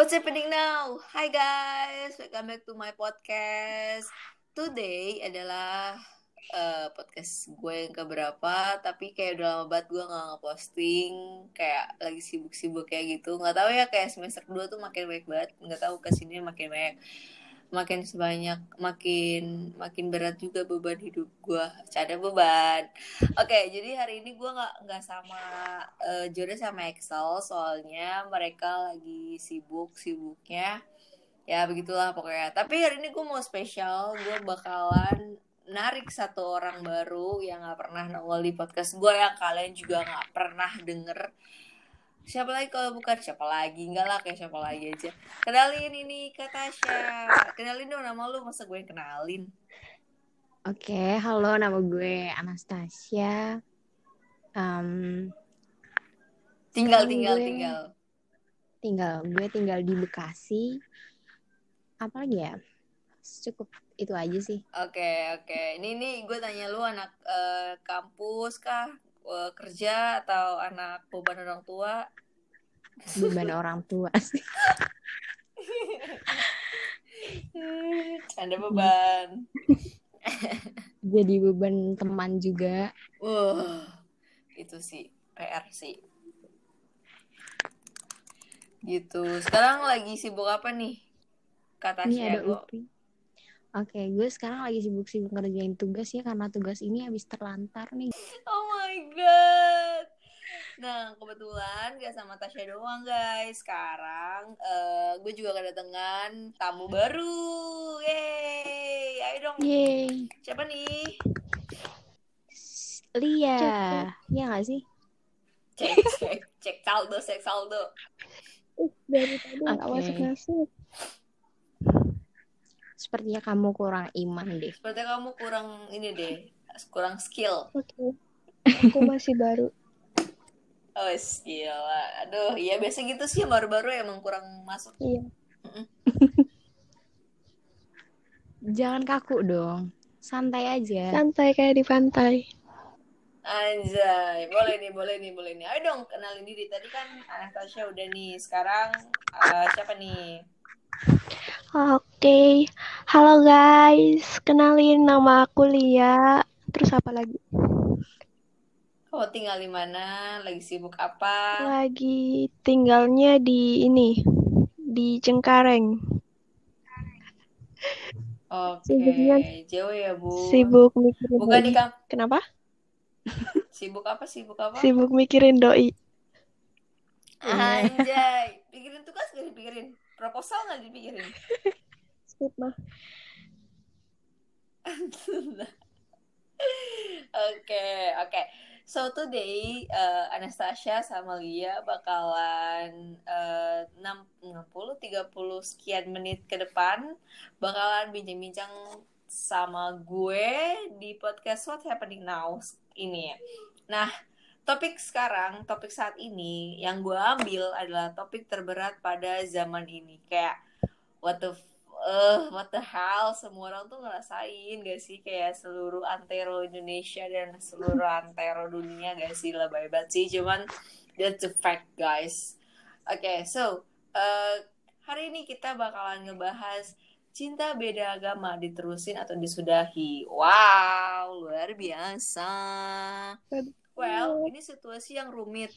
What's happening now? Hi guys, welcome back to my podcast. Today adalah uh, podcast gue yang keberapa, tapi kayak udah lama banget gue nggak ngeposting, kayak lagi sibuk-sibuk kayak gitu. Nggak tahu ya kayak semester 2 tuh makin baik banget, nggak tahu ke sini makin banyak makin sebanyak makin makin berat juga beban hidup gue ada beban. Oke okay, jadi hari ini gue nggak nggak sama uh, Jodoh sama Excel soalnya mereka lagi sibuk sibuknya. Ya begitulah pokoknya. Tapi hari ini gue mau spesial gue bakalan narik satu orang baru yang nggak pernah nongol di podcast gue yang kalian juga nggak pernah denger siapa lagi kalau bukan siapa lagi? Enggak lah kayak siapa lagi aja. Kenalin ini kak Tasya. Kenalin dong nama lu masa gue kenalin? Oke okay, halo nama gue Anastasia. Um, tinggal tinggal gue, tinggal. Tinggal gue tinggal di Bekasi. Apa lagi ya? Cukup itu aja sih. Oke okay, oke. Okay. ini nih gue tanya lu anak uh, kampus kah uh, kerja atau anak beban orang tua? Beban orang tua sih. Ada beban. Jadi beban teman juga. Uh itu sih PR sih. Gitu. Sekarang lagi sibuk apa nih? Kata ini ada Upi Oke, gue sekarang lagi sibuk-sibuk ngerjain tugas ya karena tugas ini habis terlantar nih. Oh my god. Nah, kebetulan gak sama Tasya doang guys. Sekarang uh, gue juga kedatangan tamu baru. Yeay. Ayo dong. Yeay. Siapa nih? Lia. Iya gak sih? Cek, cek, cek saldo, cek saldo. Uh, dari tadi okay. gak masuk-masuk. Sepertinya kamu kurang iman deh. Sepertinya kamu kurang ini deh, kurang skill. Oke. Okay. Aku masih baru. Oh, skill. Aduh, iya biasa gitu sih baru-baru emang kurang masuk. Iya. Jangan kaku dong. Santai aja. Santai kayak di pantai. Anjay, boleh nih, boleh nih, boleh nih. Ayo dong, kenalin diri. Tadi kan Anastasia udah nih. Sekarang uh, siapa nih? Oke, halo guys, kenalin nama aku Lia. Terus apa lagi? Oh, tinggal di mana? Lagi sibuk apa? Lagi tinggalnya di ini, di Cengkareng. Oke, okay. jauh ya bu. Sibuk mikirin. Bukan di kamp. Kenapa? Sibuk apa? Sibuk apa? Sibuk mikirin doi. Anjay, pikirin tugas gak dipikirin? Proposal nggak dipikirin skip mah Oke, oke. So today uh, Anastasia sama Lia bakalan uh, 60 30 sekian menit ke depan bakalan bincang-bincang sama gue di podcast What Happening Now ini ya. Nah, topik sekarang, topik saat ini yang gue ambil adalah topik terberat pada zaman ini. Kayak what the uh, what the hell semua orang tuh ngerasain gak sih? Kayak seluruh antero Indonesia dan seluruh antero dunia gak sih? Lebay banget sih cuman that's the fact guys. Oke okay, so uh, hari ini kita bakalan ngebahas cinta beda agama diterusin atau disudahi. Wow luar biasa well ini situasi yang rumit.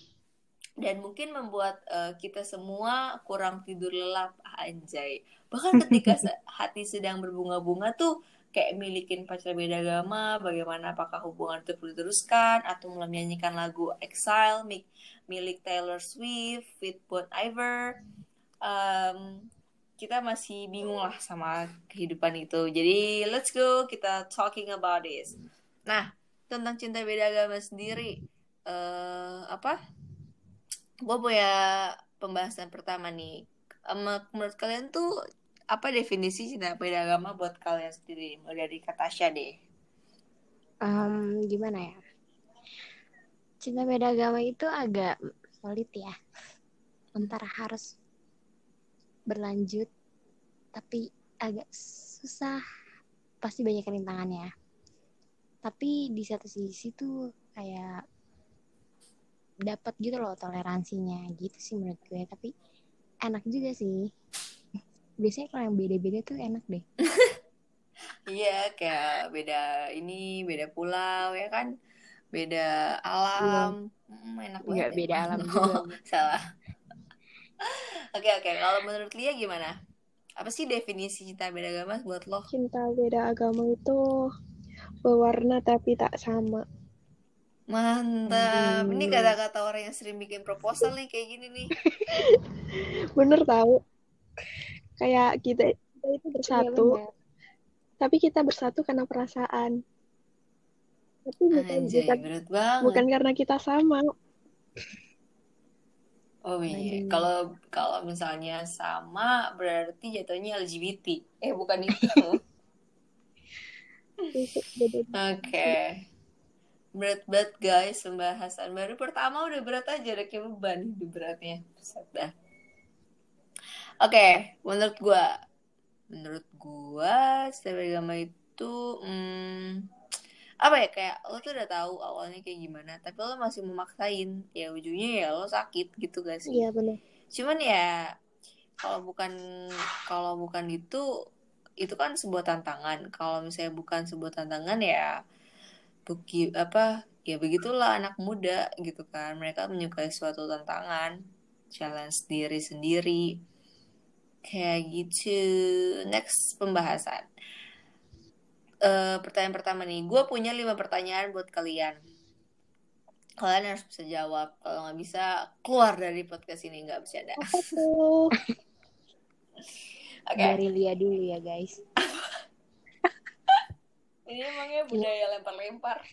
Dan mungkin membuat uh, kita semua kurang tidur lelap. Anjay. Bahkan ketika hati sedang berbunga-bunga tuh kayak milikin pacar beda agama bagaimana apakah hubungan itu perlu diteruskan atau menyanyikan lagu Exile milik, milik Taylor Swift with Bon Iver. Um, kita masih bingung lah sama kehidupan itu. Jadi let's go kita talking about this. Nah tentang cinta beda agama sendiri. Uh, apa? Gue punya pembahasan pertama nih. Menurut kalian tuh apa definisi cinta beda agama buat kalian sendiri? Mulai dari kata deh. Um, gimana ya? Cinta beda agama itu agak solid ya. Antara harus berlanjut tapi agak susah. Pasti banyak rintangannya tapi di satu sisi tuh kayak dapat gitu loh toleransinya gitu sih menurut gue tapi enak juga sih. Biasanya kalau yang beda-beda tuh enak deh. Iya, kayak beda ini, beda pulau ya kan, beda alam, Hmm, enak banget. Enggak ya. beda alam Oh, salah. Oke oke, kalau menurut Lia gimana? Apa sih definisi cinta beda agama buat lo? Cinta beda agama itu berwarna tapi tak sama. Mantap. Ini Hmm. kata-kata orang yang sering bikin proposal nih kayak gini nih. Bener tahu? Kayak kita, kita itu bersatu, benar. tapi kita bersatu karena perasaan. Tapi bukan, Anjay, bukan, berat banget. bukan karena kita sama. Oh iya, kalau kalau misalnya sama berarti jatuhnya LGBT. Eh bukan itu. Oke. Berat banget guys pembahasan baru pertama udah berat aja udah kayak beban hidup beratnya. Oke, menurut gua menurut gua setiap agama itu hmm, apa ya kayak lo tuh udah tahu awalnya kayak gimana tapi lo masih memaksain ya ujungnya ya lo sakit gitu gak sih Iya benar. cuman ya kalau bukan kalau bukan itu itu kan sebuah tantangan. Kalau misalnya bukan sebuah tantangan ya buki apa ya begitulah anak muda gitu kan. Mereka menyukai suatu tantangan challenge diri sendiri. Kayak gitu. Next pembahasan. Eh, pertanyaan pertama nih. Gue punya lima pertanyaan buat kalian. Kalian harus bisa jawab. Kalau nggak bisa keluar dari podcast ini. Nggak bercanda Oke Dari Lia dulu ya guys. ini emangnya budaya lempar-lempar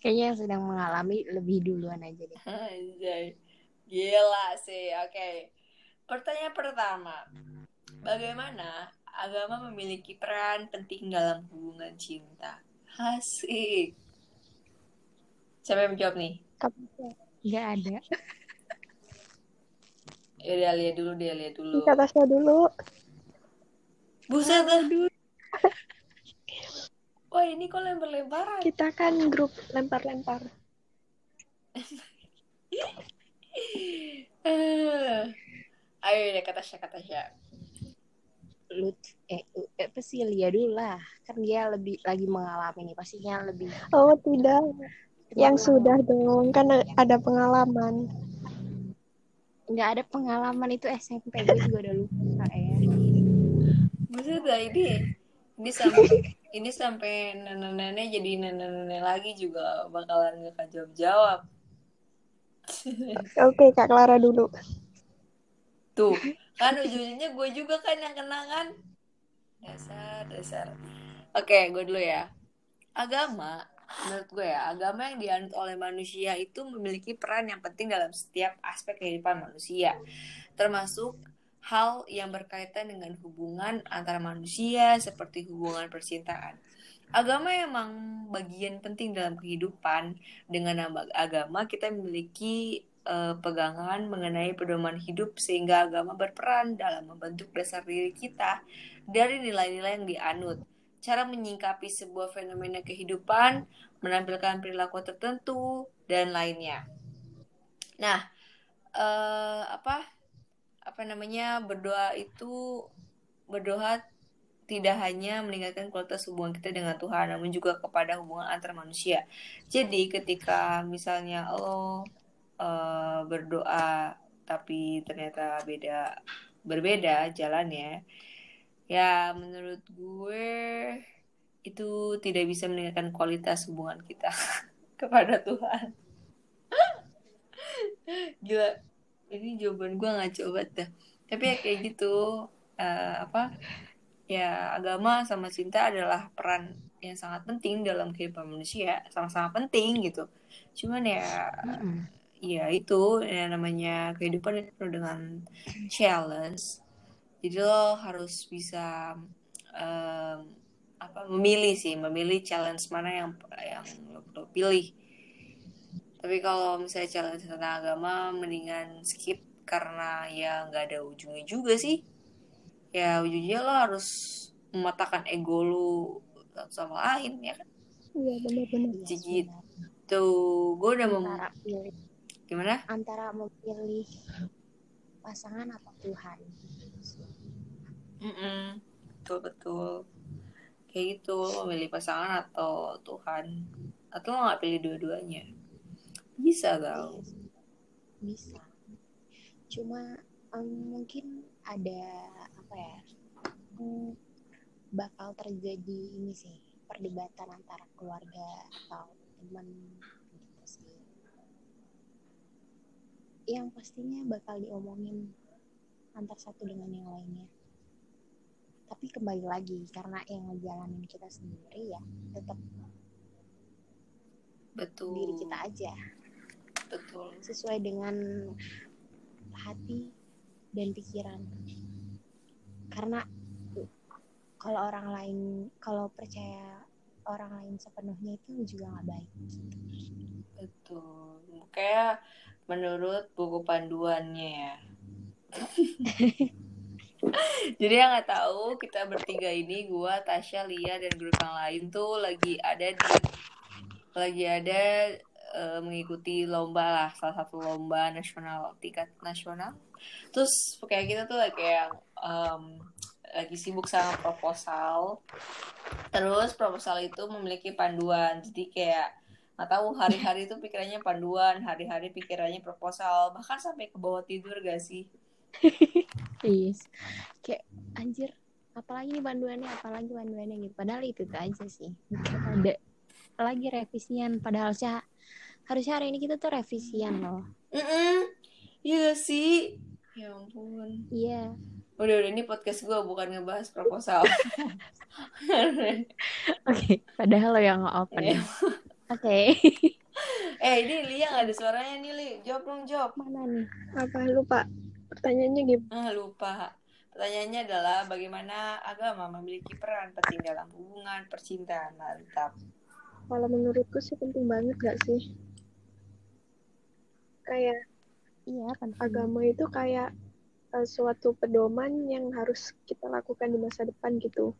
Kayaknya yang sedang mengalami lebih duluan aja deh. Anjay. Gila sih. Oke. Pertanyaan pertama. Bagaimana agama memiliki peran penting dalam hubungan cinta? Asik. Siapa yang menjawab nih? Nggak ada. Ya udah lihat dulu dia lihat dulu. Kata saya dulu. Buset dah. Wah ini kok lempar-lemparan. Kita kan grup lempar-lempar. Eh. Ayo deh kata Syah kata Syah. Lu eh lu- eh, apa sih Lia dulu lah. Kan dia lebih lagi mengalami nih pastinya lebih Oh tidak. Yang sudah dong. Kan ada pengalaman. Nggak ada pengalaman itu SMP gue juga udah lupa ya. Dah ini ini sampai ini sampai nenek-nenek jadi nenek-nenek lagi juga bakalan nggak jawab jawab. Oke Kak Clara dulu. Tuh kan ujung-ujungnya gue juga kan yang kena kan. Dasar dasar. Oke gue dulu ya. Agama menurut gue ya agama yang dianut oleh manusia itu memiliki peran yang penting dalam setiap aspek kehidupan manusia termasuk hal yang berkaitan dengan hubungan antara manusia seperti hubungan percintaan. Agama emang bagian penting dalam kehidupan. Dengan nama agama kita memiliki eh, pegangan mengenai pedoman hidup sehingga agama berperan dalam membentuk dasar diri kita dari nilai-nilai yang dianut. Cara menyingkapi sebuah fenomena kehidupan, menampilkan perilaku tertentu dan lainnya. Nah, eh, apa apa namanya berdoa itu berdoa tidak hanya meningkatkan kualitas hubungan kita dengan Tuhan, namun juga kepada hubungan antar manusia. Jadi ketika misalnya lo eh, berdoa tapi ternyata beda berbeda jalannya, ya menurut gue itu tidak bisa meningkatkan kualitas hubungan kita kepada Tuhan. Gila, ini jawaban gue nggak coba dah. Tapi ya kayak gitu, eh, apa? Ya agama sama cinta adalah peran yang sangat penting dalam kehidupan manusia, sama-sama penting gitu. Cuman ya, Mm-mm. ya itu ya namanya kehidupan itu penuh dengan challenge. Jadi lo harus bisa em, apa memilih sih, memilih challenge mana yang yang lo, lo pilih. Tapi kalau misalnya challenge tentang agama, mendingan skip karena ya nggak ada ujungnya juga sih. Ya ujungnya lo harus mematahkan ego lo satu sama lain ya kan. Iya benar-benar. Jadi. Tuh, gue udah pilih gimana? antara memilih pasangan atau Tuhan Mm-mm. betul betul. Kayak gitu lo memilih pasangan atau Tuhan. Atau lo nggak pilih dua-duanya? Bisa tau bisa. Cuma em, mungkin ada apa ya em, bakal terjadi ini sih perdebatan antara keluarga atau teman gitu sih. Yang pastinya bakal diomongin antar satu dengan yang lainnya tapi kembali lagi karena yang ngejalanin kita sendiri ya tetap betul. diri kita aja. Betul. Sesuai dengan hati dan pikiran. Karena kalau orang lain kalau percaya orang lain sepenuhnya itu juga nggak baik. Betul. Kayak menurut buku panduannya ya Jadi yang nggak tahu kita bertiga ini gua, Tasya, Lia dan grup yang lain tuh lagi ada di lagi ada eh, mengikuti lomba lah salah satu lomba nasional tingkat nasional. Terus kayak kita tuh lagi kayak em, lagi sibuk sama proposal. Terus proposal itu memiliki panduan. Jadi kayak nggak tahu hari-hari itu pikirannya panduan, hari-hari pikirannya proposal, bahkan sampai ke bawah tidur gak sih? yes kayak anjir apalagi nih panduannya apalagi panduannya gitu padahal itu tuh aja sih Kayak ada lagi revisian padahal harusnya harusnya hari ini kita tuh revisian loh Mm-mm. Iya gak sih? Ya ampun. iya Udah, udah ini podcast gue bukan ngebahas proposal. oke padahal lo yang open Eh, oke eh, ini Lia gak ada suaranya nih, Li. Jawab dong, jawab. mana nih Apa lupa? Pertanyaannya gitu. Ah, lupa. Pertanyaannya adalah bagaimana agama memiliki peran penting dalam hubungan percintaan mantap. Kalau menurutku sih penting banget gak sih? Kayak iya penting agama itu kayak eh, suatu pedoman yang harus kita lakukan di masa depan gitu.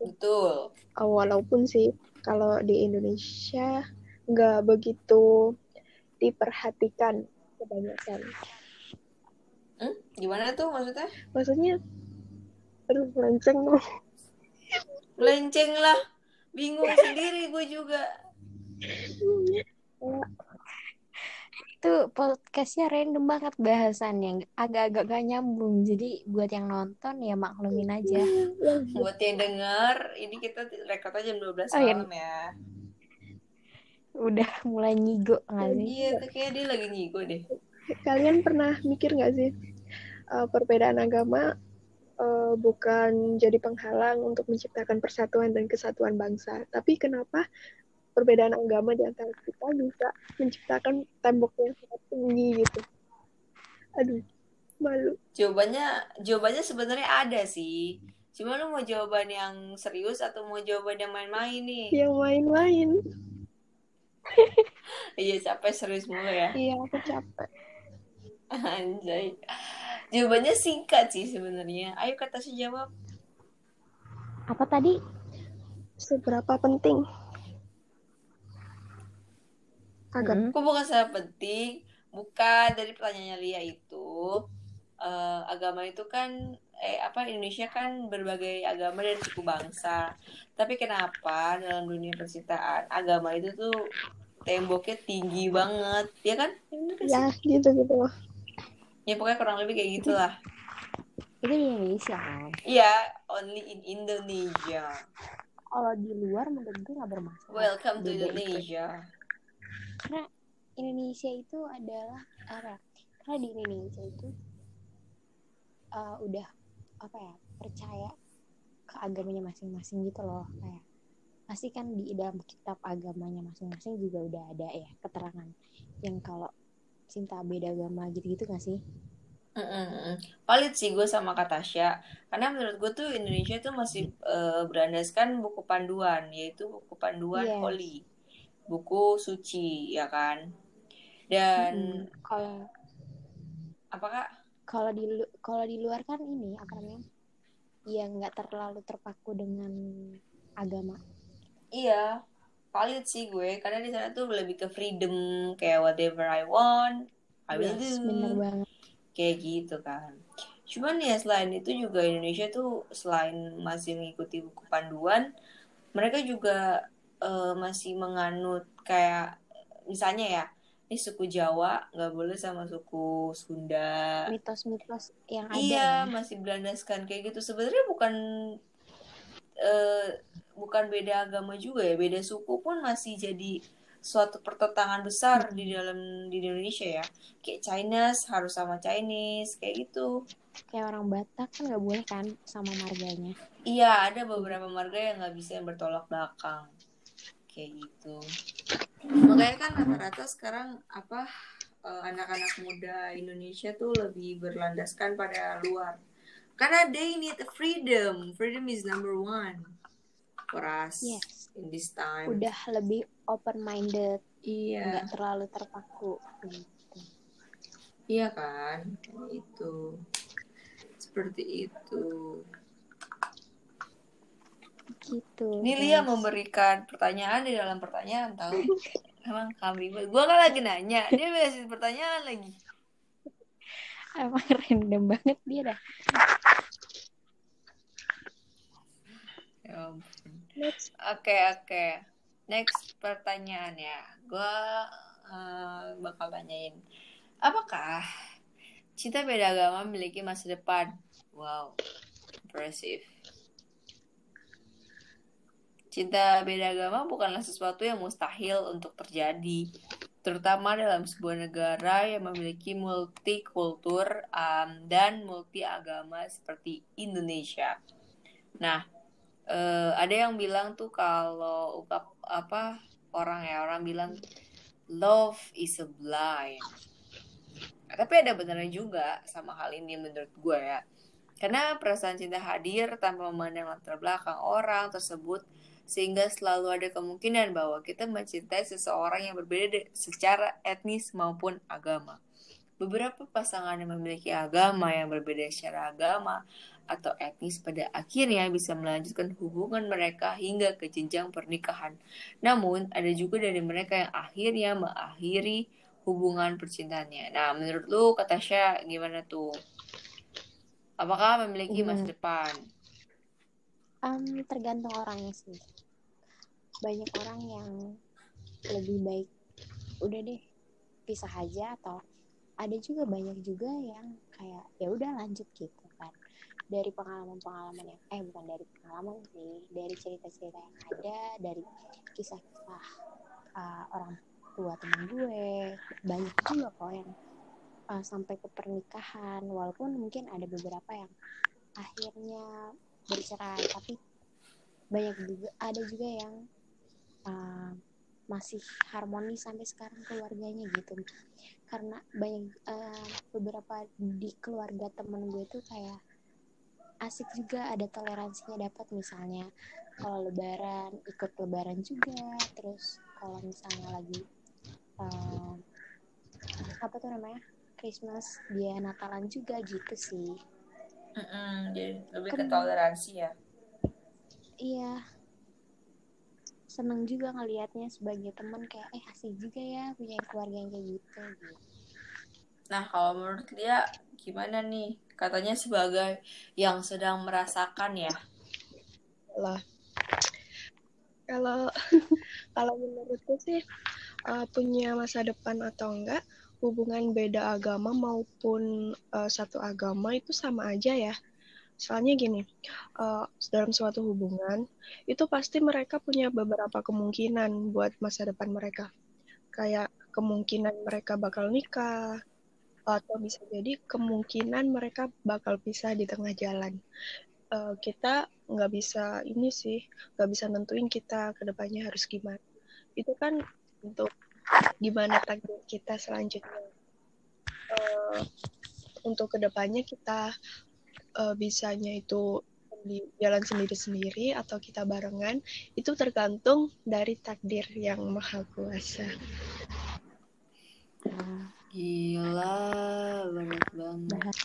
Betul. Eh, walaupun sih kalau di Indonesia nggak begitu diperhatikan kebanyakan. Hmm? Gimana tuh maksudnya? Maksudnya, aduh melenceng loh. Melenceng lah. Bingung sendiri gue juga. Itu podcastnya random banget bahasannya agak-agak gak nyambung jadi buat yang nonton ya maklumin aja Buat yang denger, ini kita rekodnya jam 12 Oh, iya. malam ya. udah mulai nyigo nggak sih Iya, tuh kayak dia lagi ngigo deh. kalian pernah mikir nggak sih eh, perbedaan agama eh, bukan jadi penghalang untuk menciptakan persatuan dan kesatuan bangsa, tapi kenapa perbedaan agama di antara kita bisa menciptakan tembok yang sangat tinggi gitu? Aduh, malu. Jawabannya jawabannya sebenarnya ada sih. Cuma lu mau jawaban yang serius atau mau jawaban yang main-main nih? Yang main-main. Iya, capek serius mulu ya. Iya, aku capek. Anjay. Jawabannya singkat sih sebenarnya. Ayo kata si jawab. apa tadi Seberapa penting agama? Mm-mm. Kok bukan sangat penting? Bukan dari pertanyaannya Lia itu eh, agama itu kan eh apa Indonesia kan berbagai agama dan suku bangsa. Tapi kenapa dalam dunia percintaan agama itu tuh temboknya tinggi banget, ya kan? Ya bener gak sih? Ya, gitu-gitu loh. Ya pokoknya kurang lebih kayak gitulah. itu di Indonesia kan Iya, only in Indonesia. kalau di luar menurut gue nggak bermasalah Welcome to. Indonesia. karena Indonesia itu adalah apa karena di Indonesia itu uh, udah apa ya percaya ke agamanya masing-masing gitu loh kayak pasti kan di dalam kitab agamanya masing-masing juga udah ada ya keterangan yang kalau cinta beda agama gitu-gitu gak sih Mm-mm. Valid sih gue sama kata Tasya Karena menurut gue tuh Indonesia tuh masih eh, berandaskan buku panduan Yaitu buku panduan Yes. Holy Buku suci, ya kan? Dan Mm-mm. kalau apakah kalau di kalau di luar kan ini apa namanya yang nggak terlalu terpaku dengan agama Iya, valid sih gue. Karena di sana tuh lebih ke freedom Kayak whatever I want I will Yes, do. bener banget. kayak gitu kan. Cuman ya selain itu juga Indonesia tuh selain masih mengikuti buku panduan mereka juga eh, masih menganut kayak misalnya ya ini suku Jawa nggak boleh sama suku Sunda. Mitos-mitos yang ada iya ya. masih berlandaskan kayak gitu. Sebenarnya bukan eh, bukan beda agama juga ya beda suku pun masih jadi suatu pertentangan besar di dalam di Indonesia ya. Kayak Chinese harus sama Chinese kayak gitu. Kayak orang Batak kan nggak boleh kan sama marganya. iya ada beberapa marga yang nggak bisa yang bertolak belakang. Kayak gitu. Makanya kan rata-rata sekarang apa eh, anak-anak muda Indonesia tuh lebih berlandaskan pada luar. Karena they need freedom. Freedom is number one for us Yes. in this time Udah lebih open minded, iya nggak terlalu terpaku. gitu. iya kan itu seperti itu Gitu. ini Lia memberikan pertanyaan di dalam pertanyaan tahu emang kami gue kan lagi nanya dia kasih pertanyaan lagi Emang random banget dia dah. Ya ampun. Next. Oke oke. Next pertanyaan ya. Gue bakal tanyain. Apakah cinta beda agama memiliki masa depan? Wow, impressive. Cinta beda agama bukanlah sesuatu yang mustahil untuk terjadi, terutama dalam sebuah negara yang memiliki multikultur um, dan multi agama seperti Indonesia. Nah, eh, ada yang bilang tuh kalau ungkap apa orang ya orang bilang love is a blind. Tapi ada benernya juga sama hal ini menurut gue ya. Karena perasaan cinta hadir tanpa memandang latar belakang orang tersebut sehingga selalu ada kemungkinan bahwa kita mencintai seseorang yang berbeda secara etnis maupun agama. Beberapa pasangan yang memiliki agama yang berbeda secara agama atau etnis pada akhirnya bisa melanjutkan hubungan mereka hingga ke jenjang pernikahan. Namun, ada juga dari mereka yang akhirnya mengakhiri hubungan percintaannya. Nah, menurut lu, kata Tasya, gimana tuh? Apakah memiliki masa Hmm. depan? Em, tergantung orangnya sih. Banyak orang yang lebih baik udah deh pisah aja atau ada juga banyak juga yang kayak ya udah lanjut gitu kan. Dari pengalaman-pengalaman yang eh bukan dari pengalaman sih dari cerita-cerita yang ada dari kisah-kisah uh, orang tua teman gue banyak juga kok yang uh, sampai ke pernikahan. Walaupun mungkin ada beberapa yang akhirnya bercerai tapi banyak juga ada juga yang uh, masih harmonis sampai sekarang keluarganya gitu. Karena banyak uh, beberapa di keluarga temen gue tuh kayak asik juga ada toleransinya dapat. Misalnya kalau lebaran ikut lebaran juga. Terus kalau misalnya lagi uh, apa tuh namanya Christmas dia Natalan juga gitu sih. Mm-mm, jadi lebih ke Kan- toleransi ya. iya seneng juga ngelihatnya sebagai teman kayak eh asik juga ya punya keluarga yang kayak gitu, gitu. Nah, kalau menurut dia gimana nih? Katanya sebagai yang sedang merasakan ya. lah kalau kalau menurutku sih uh, punya masa depan atau enggak hubungan beda agama maupun uh, satu agama itu sama aja ya soalnya gini uh, dalam suatu hubungan itu pasti mereka punya beberapa kemungkinan buat masa depan mereka. Kayak kemungkinan mereka bakal nikah atau bisa jadi kemungkinan mereka bakal pisah di tengah jalan. Uh, kita nggak bisa ini sih nggak bisa nentuin kita ke depannya harus gimana. Itu kan untuk gimana takdir kita selanjutnya. Uh, untuk ke depannya kita uh, bisanya itu di jalan sendiri-sendiri atau kita barengan itu tergantung dari takdir yang maha kuasa Gila, berat banget. Bahas.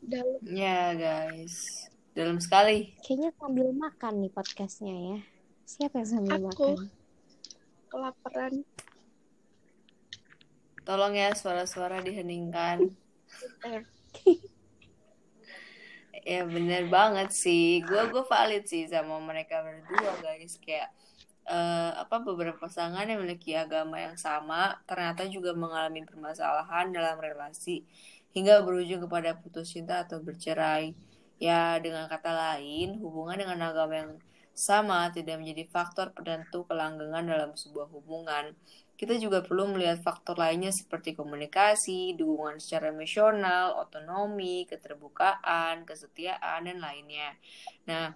dalam Ya, guys. Dalam sekali. kayaknya sambil makan nih podcastnya ya siapa yang sambil Aku. makan kelaparan tolong ya suara-suara diheningkan ya bener banget sih. Gue gue valid sih sama mereka berdua guys. Kayak eh, apa beberapa pasangan yang memiliki agama yang sama ternyata juga mengalami permasalahan dalam relasi hingga berujung kepada putus cinta atau bercerai. Ya dengan kata lain hubungan dengan agama yang sama tidak menjadi faktor penentu kelanggengan dalam sebuah hubungan kita juga perlu melihat faktor lainnya seperti komunikasi, dukungan secara emosional, otonomi, keterbukaan, kesetiaan, dan lainnya. Nah,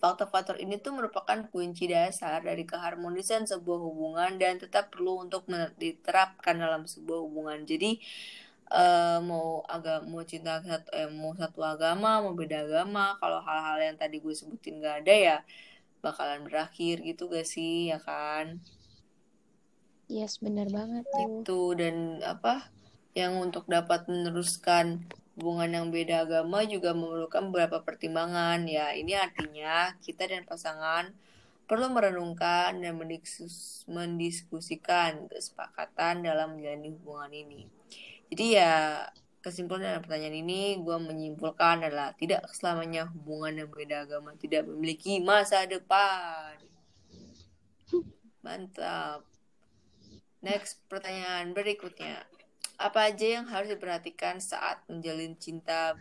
faktor-faktor ini tuh merupakan kunci dasar dari keharmonisan sebuah hubungan dan tetap perlu untuk diterapkan dalam sebuah hubungan. Jadi, eh, mau agak mau cinta satu eh, mau satu agama, mau beda agama, kalau hal-hal yang tadi gue sebutin gak ada ya bakalan berakhir gitu gak sih, ya kan? Yes, benar banget tuh. itu dan apa yang untuk dapat meneruskan hubungan yang beda agama juga memerlukan beberapa pertimbangan. Ya ini artinya kita dan pasangan perlu merenungkan dan mendiskus- mendiskusikan kesepakatan dalam menjalani hubungan ini. Jadi ya kesimpulan dalam pertanyaan ini gue menyimpulkan adalah tidak selamanya hubungan yang beda agama tidak memiliki masa depan. Mantap Next, pertanyaan berikutnya. Apa aja yang harus diperhatikan saat menjalin cinta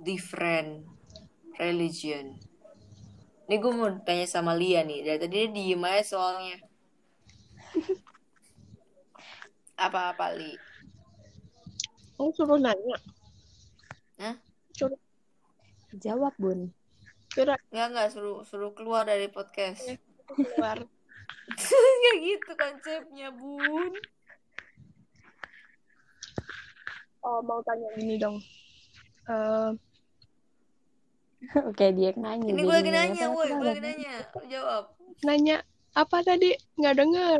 different religion? Ini gue mau tanya sama Lia nih. Dari tadi dia diem aja soalnya. Apa-apa, Li? oh suruh nanya. Hah? Suruh Jawab, Bun. Enggak, enggak. Suruh, suruh keluar dari podcast. keluar. Kayak gitu konsepnya, Bun. Oh mau tanya ini dong. Eh, Oke, dia nanya. Ini gue lagi nanya, woi. Gue lagi nanya. Jawab. nanya apa tadi? Nggak denger.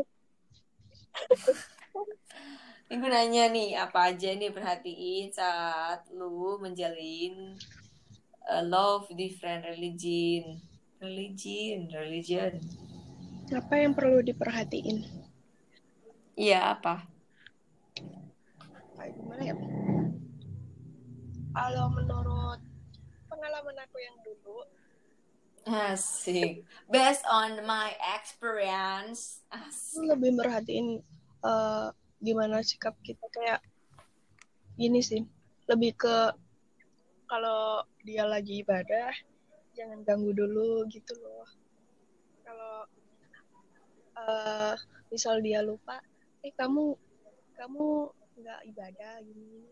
Ini gue nanya nih, apa aja nih perhatiin saat lu menjalin uh, love different religion. Religion, religion. Apa yang perlu diperhatiin? Iya, apa? Kayak gimana ya? Kalau menurut pengalaman aku yang dulu, Asik. Based on my experience. Asik. lebih merhatiin eh, gimana sikap kita kayak gini sih. Lebih ke kalau dia lagi ibadah, jangan ganggu dulu gitu loh. Kalau eh, misal dia lupa, eh kamu kamu nggak ibadah gini,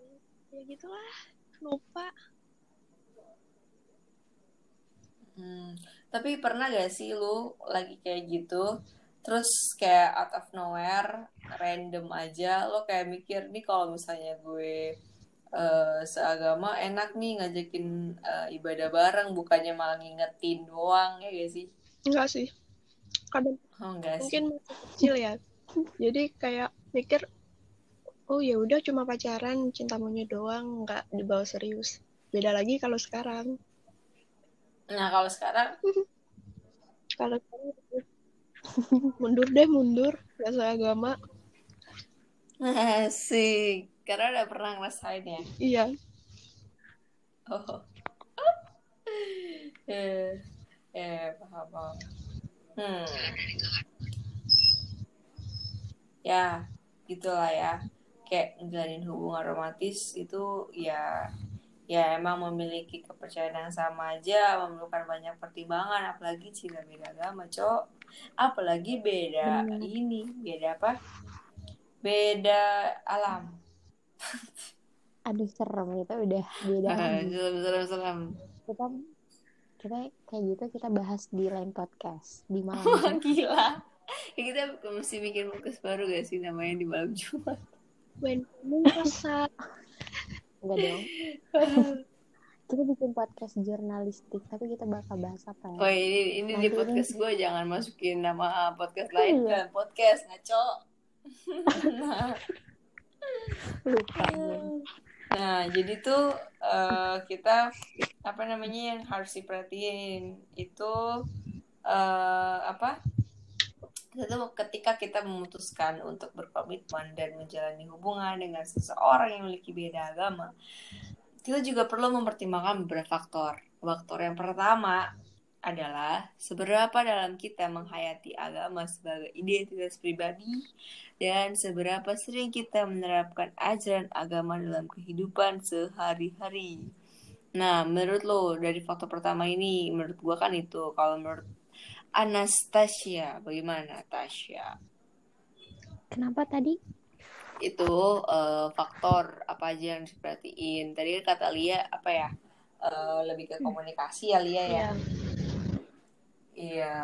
ya gitulah lupa. Hmm. Tapi pernah gak sih lu lagi kayak gitu, terus kayak out of nowhere, random aja, lo kayak mikir nih kalau misalnya gue eh, seagama enak nih ngajakin eh, ibadah bareng, bukannya malah ngingetin doang, ya gak sih? Enggak sih. Kadang Oh enggak sih. mungkin masih kecil ya. Jadi kayak mikir, oh ya udah cuma pacaran, cinta monyet doang, nggak dibawa serius. Beda lagi kalau sekarang. Nah kalau sekarang, Kalau sekarang mundur deh mundur, nggak seagama. asik. Karena udah pernah ngerasain ya. Iya. Oh. eh, eh, paham, paham. Hmm. Ya, gitulah ya. Kayak menjalin hubungan romantis itu ya ya emang memiliki kepercayaan yang sama aja, memerlukan banyak pertimbangan, apalagi jika beda agama, Cok. Apalagi beda Bener. ini, beda apa? Beda alam. Aduh, serem. Kita udah beda lagi. Serem-serem. Kita kita kayak gitu kita bahas di lain podcast di malam Jumat. gila. Ya, kita mesti bikin podcast baru gak sih namanya di malam Jumat? When kamu rasa enggak dong kita bikin podcast jurnalistik tapi kita bakal bahas apa ya Oh ini ini di Nanti podcast gue jangan masukin nama podcast lain Iya. dan podcast ngaco. nah, lupa nah, jadi tuh eh, kita apa namanya yang harus diperhatiin itu eh, apa? Tentu ketika kita memutuskan untuk berkomitmen dan menjalani hubungan dengan seseorang yang memiliki beda agama, kita juga perlu mempertimbangkan beberapa faktor. Faktor yang pertama adalah seberapa dalam kita menghayati agama sebagai identitas pribadi dan seberapa sering kita menerapkan ajaran agama dalam kehidupan sehari-hari. Nah, menurut lo dari faktor pertama ini, menurut gua kan itu. Kalau menurut Anastasia. Bagaimana, Tasya? Kenapa tadi? Itu uh, faktor apa aja yang diperhatiin. Tadi kan kata Lia apa ya? Uh, lebih ke komunikasi ya Lia ya. Iya.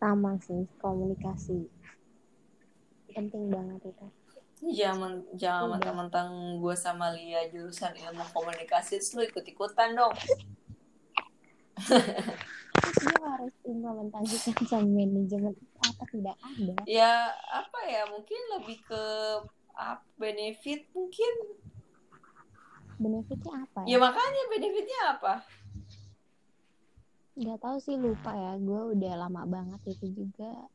Sama sih komunikasi. Penting banget itu. Jangan jangan mentang-mentang gue sama Lia jurusan ilmu komunikasi, lu ikut-ikutan dong. Dia harus implementasikan sama manajemen. Apa tidak ada? Ya apa ya mungkin lebih ke up, benefit mungkin. Benefitnya apa ya? ya makanya benefitnya apa? Nggak tahu sih lupa ya. Gue udah lama banget itu juga.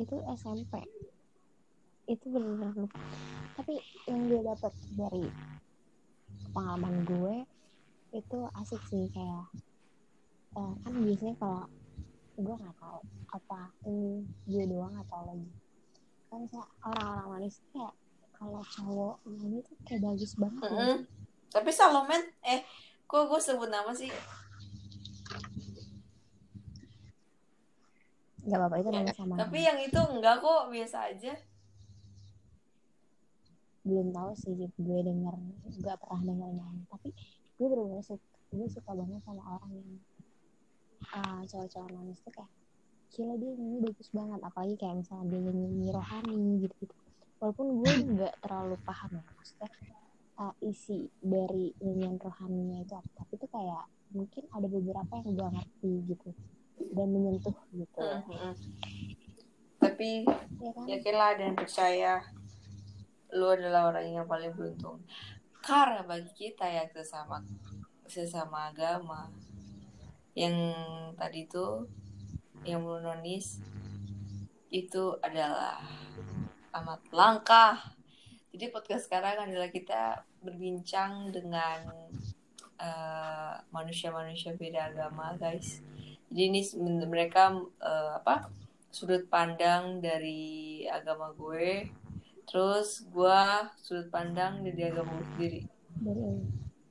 Itu SMP itu benar-benar lupa. Tapi yang gue dapat dari pengalaman gue itu asik sih kayak uh, kan biasanya kalau gue nggak tahu apa ini gue doang atau lagi. Kan saya orang-orang manis kayak kalau cowok ini tuh kayak bagus banget mm -hmm. tapi Salomen eh kok gue sebut nama sih? Nggak apa-apa itu nama sama tapi yang itu enggak kok biasa aja belum tahu sih gue denger nggak pernah denger nyanyi tapi gue bener-bener suka gue suka banget sama orang yang uh, cowok-cowok manis tuh kayak gila dia nyanyi bagus banget. Apalagi kayak misalnya dia nyanyi rohani gitu gitu walaupun gue nggak terlalu paham ya maksudnya uh, isi dari nyanyian rohaninya itu apa. Tapi itu kayak mungkin ada beberapa yang gue ngerti gitu. Dan menyentuh gitu. Mm -hmm. tapi ya kan? yakinlah dan percaya lu adalah orang yang paling beruntung karena bagi kita yang sesama sesama agama yang tadi itu yang menulis itu adalah amat langka. Jadi podcast sekarang adalah kita berbincang dengan uh, manusia-manusia beda agama, guys. Jadi ini mereka uh, apa sudut pandang dari agama gue, terus gue sudut pandang dari agama gue sendiri.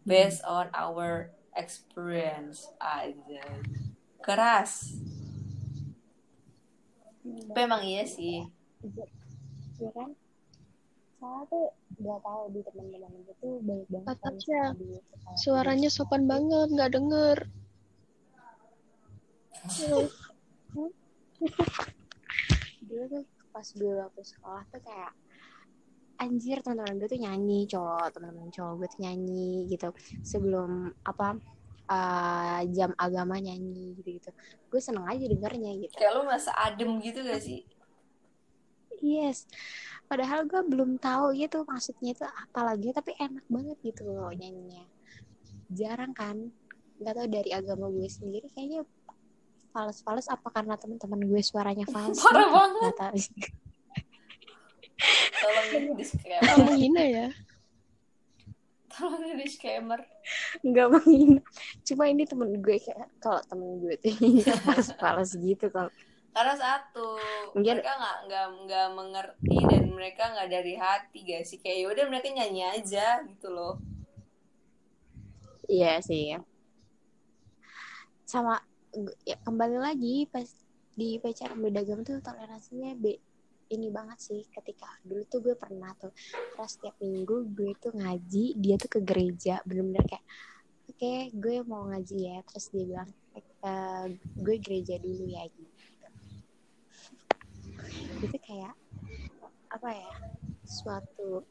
Based on our experience aja. Keras. Tapi emang iya sih. Iya kan? Soalnya tuh gak tahu di teman-teman itu tuh banyak banget Tatapnya suaranya sopan banget nggak denger. Dulu tuh pas gue waktu sekolah tuh kayak anjir teman-teman gue tuh nyanyi cowok. Teman-teman cowok gue tuh nyanyi gitu. Sebelum apa uh, jam agama nyanyi gitu gitu gue seneng aja dengernya gitu. Kayak lo masa adem gitu gak sih? Yes. Padahal gue belum tahu gitu maksudnya itu apa lagi tapi enak banget gitu loh nyanyinya. Jarang kan? Nggak tahu dari agama gue sendiri kayaknya fals-fals apa karena teman-teman gue suaranya fals parah banget. tahu tolong di disclaimer. Tolong menghina ya? Tolong di disclaimer. Nggak menghina. Cuma ini temen gue kayak kalau temen gue tuh falas gitu kalau. Karena satu Mungkin... mereka nggak nggak nggak mengerti dan mereka nggak dari hati guys sih? Kayak yaudah mereka nyanyi aja gitu loh. Iya sih. Sama ya kembali lagi pas di pacaran beda agama tuh toleransinya be ini banget sih ketika dulu tuh gue pernah tuh karena setiap minggu gue tuh ngaji dia tuh ke gereja bener-bener kayak oke okay, gue mau ngaji ya. Terus dia bilang e, gue gereja dulu ya gitu. Itu kayak apa ya suatu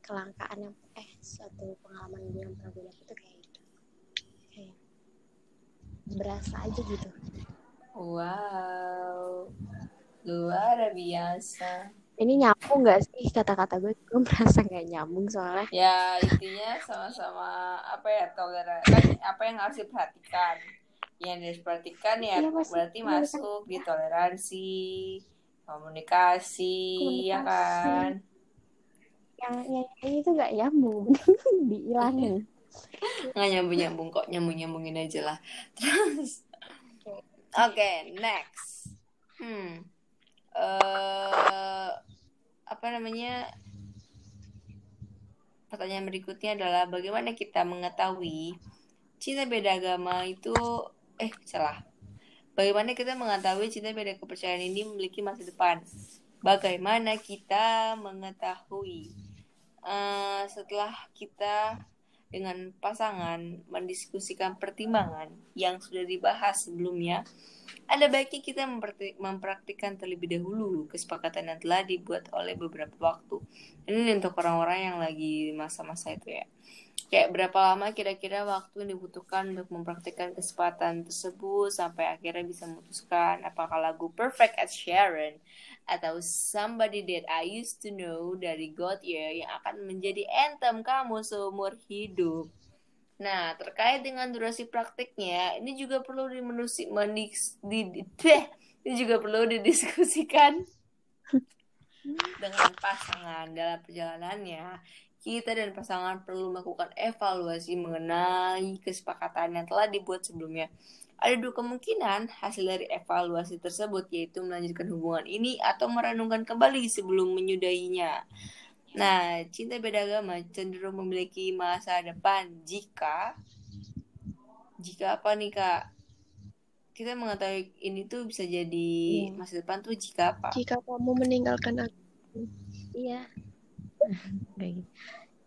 kelangkaan yang eh suatu pengalaman gue yang pernah gue dapet tuh kayak gitu. Kayak berasa aja gitu. Wow luar biasa. Ini nyambung nggak sih? Kata-kata gue gue merasa nggak nyambung soalnya. Ya intinya sama-sama apa ya toleran kan apa yang harus diperhatikan? Yang diperhatikan ya Iya, pasti. berarti masuk di toleransi komunikasi, ya Komunikasi. kan? Yang yang ini tuh gak nyambung dihilangin nggak nyambung nyambung kok nyambung nyambungin aja lah. Terus oke next. Hmm eh apa namanya pertanyaan berikutnya adalah bagaimana kita mengetahui cinta beda agama itu eh salah. Bagaimana kita mengetahui cinta beda kepercayaan ini memiliki masa depan? Bagaimana kita mengetahui? Eh, setelah kita dengan pasangan mendiskusikan pertimbangan yang sudah dibahas sebelumnya, ada baiknya kita mempraktikkan terlebih dahulu kesepakatan yang telah dibuat oleh beberapa waktu. Ini untuk orang-orang yang lagi masa-masa itu ya. Kayak berapa lama kira-kira waktu yang dibutuhkan untuk mempraktikkan kesepakatan tersebut sampai akhirnya bisa memutuskan apakah lagu Perfect at Sharon atau Somebody That I Used to Know dari God Year yang akan menjadi anthem kamu seumur hidup. Nah, terkait dengan durasi praktiknya, ini juga perlu dimenusi, mendis, di, di- teh, ini juga perlu didiskusikan dengan pasangan dalam perjalanannya. Kita dan pasangan perlu melakukan evaluasi mengenai kesepakatan yang telah dibuat sebelumnya. Ada dua kemungkinan hasil dari evaluasi tersebut, yaitu melanjutkan hubungan ini atau merenungkan kembali sebelum menyudahinya. Nah, cinta beda agama cenderung memiliki masa depan. Jika jika apa nih kak? Kita mengetahui ini tuh bisa jadi Iya. masa depan tuh jika apa? Jika kamu meninggalkan aku, iya. Kayak gitu.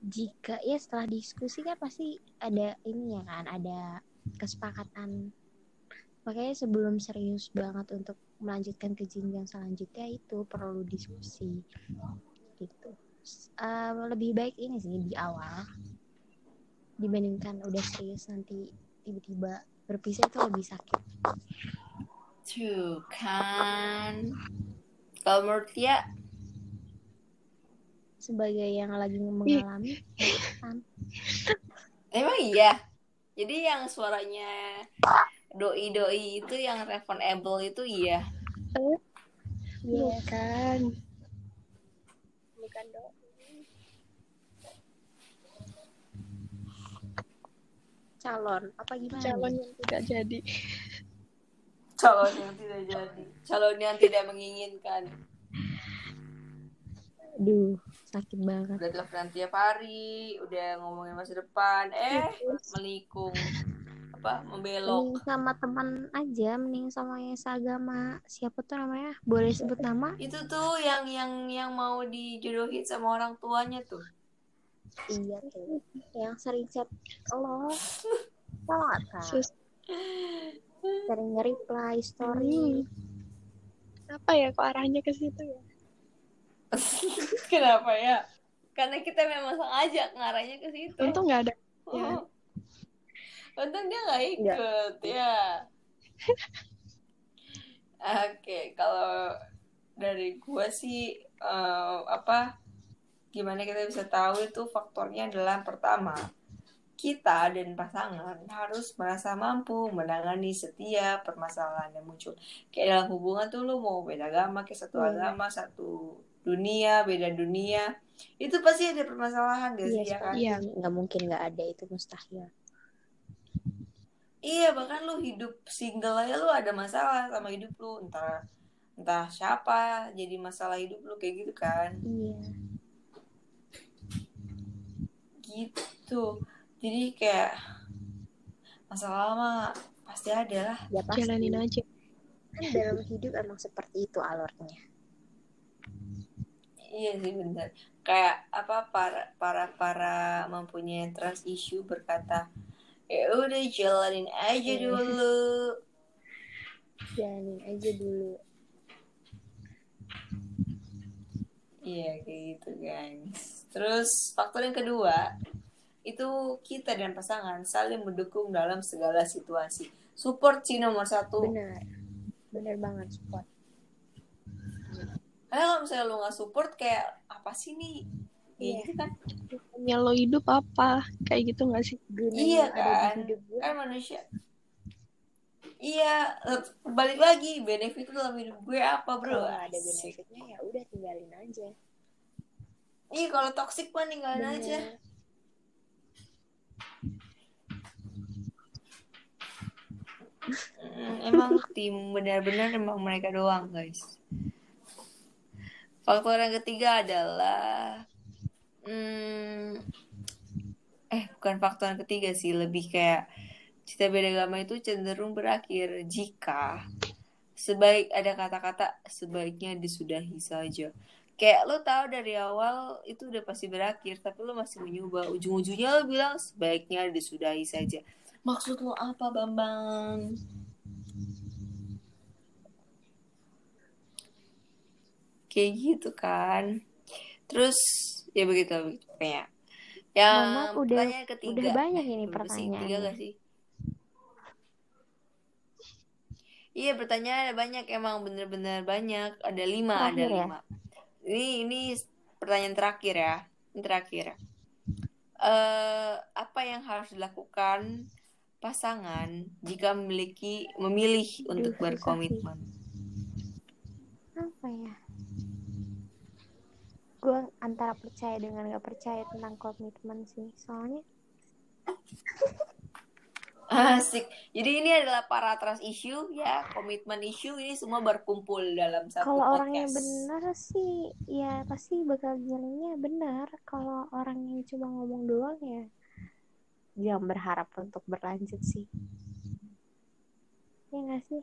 Jika ya setelah diskusi kan pasti ada ini ya kan ada kesepakatan. Makanya sebelum serius banget untuk melanjutkan ke jenjang selanjutnya itu perlu diskusi. Gitu Eh, lebih baik ini sih di awal dibandingkan udah serius nanti tiba-tiba berpisah itu lebih sakit Tuh kan. Kalau menurut dia, sebagai yang lagi mengalami kan emang iya. Jadi yang suaranya doi-doi itu yang teleponable itu iya. Iya, bukan. Bukan dong. calon apa gimana Calon yang tidak jadi. Calon yang tidak jadi. Calon yang tidak menginginkan. Aduh, sakit banget. Udah teleponan tiap hari, udah ngomongin masa depan, eh melikung apa membelok. Mending sama teman aja, mending sama yang seagama. Siapa tuh namanya? Boleh sebut nama? Itu tuh yang yang yang mau dijodohin sama orang tuanya tuh. Iya tuh. Yang sering chat lo. Tau gak kan? Sering nge-reply story. apa ya kok arahnya ke situ ya? Kenapa ya? Karena kita memang sengaja ngarahnya ke situ. Untung nggak ada. Oh. ya. Untung dia nggak ikut ya. Oke, kalau dari gua sih eh, apa gimana kita bisa tahu itu faktornya adalah pertama kita dan pasangan harus merasa mampu menangani setiap permasalahan yang muncul. Kayak dalam hubungan tuh lu mau beda agama, kayak satu Hmm. agama, satu dunia, beda dunia. Itu pasti ada permasalahan gak sih Iya, ya kan? Iya. nggak mungkin nggak ada itu mustahil. Iya, bahkan lu hidup single aja lu ada masalah sama hidup lu, entah entah siapa jadi masalah hidup lu kayak gitu kan. Iya. Gitu. Jadi kayak masalah mah pasti ada lah. Ya pasti. Jalanin aja. Kan dalam hidup emang seperti itu alurnya. Iya sih benar. Kayak apa para para para mempunyai trust issue berkata, ya udah jalanin aja Iya. dulu. Jalanin aja dulu. Iya kayak gitu guys. Terus faktor yang kedua itu kita dan pasangan saling mendukung dalam segala situasi. Support sih nomor satu. Benar. Benar banget support. Karena kalau misalnya lu nggak support kayak apa sih nih? Kayak Iya. gitu kan? Lo hidup apa? Kayak gitu nggak sih? Gunanya Iya kan? hidup gue Kan manusia. iya balik lagi benefit dalam hidup gue apa bro kalau ada benefitnya ya udah tinggalin aja iya kalau toxic mah ninggalin Bener. aja Mm, emang tim benar-benar emang mereka doang guys faktor yang ketiga adalah hmm, eh bukan faktor yang ketiga sih lebih kayak cita beda agama itu cenderung berakhir jika sebaik ada kata-kata sebaiknya disudahi saja. Kayak lo tahu dari awal itu udah pasti berakhir tapi lo masih mencoba ujung-ujungnya lo bilang sebaiknya disudahi saja. Maksud lo apa bambang? Kayak gitu kan. Terus ya begitu begitu. Kayak yang udah- pertanyaan ketiga. udah banyak ini sih? tiga gak sih? Iya pertanyaan ada banyak. Emang bener-bener banyak. Ada lima ada Terakhir ya? lima. Ini ini pertanyaan terakhir ya. Ini terakhir. Eh apa yang harus dilakukan pasangan jika memiliki memilih untuk berkomitmen? Apa ya gue antara percaya dengan gak percaya tentang komitmen sih soalnya Asik. Jadi ini adalah para trust issue ya, komitmen issue ini semua berkumpul dalam satu kalau orangnya benar sih ya pasti bakal jalannya benar. Kalau orang yang cuma ngomong doang ya jangan berharap untuk berlanjut sih. Ya nggak sih?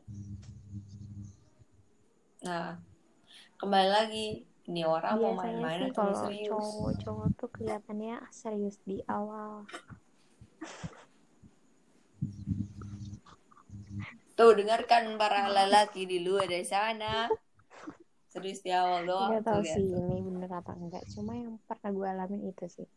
Nah, kembali lagi, ini orang mau main-main atau kalau serius? cowok-cowok tuh kelihatannya serius di awal Tuh, dengarkan para lelaki di luar dari sana. Serius di awal doang. nggak tahu sih ini bener apa enggak cuma yang pernah gue alamin itu sih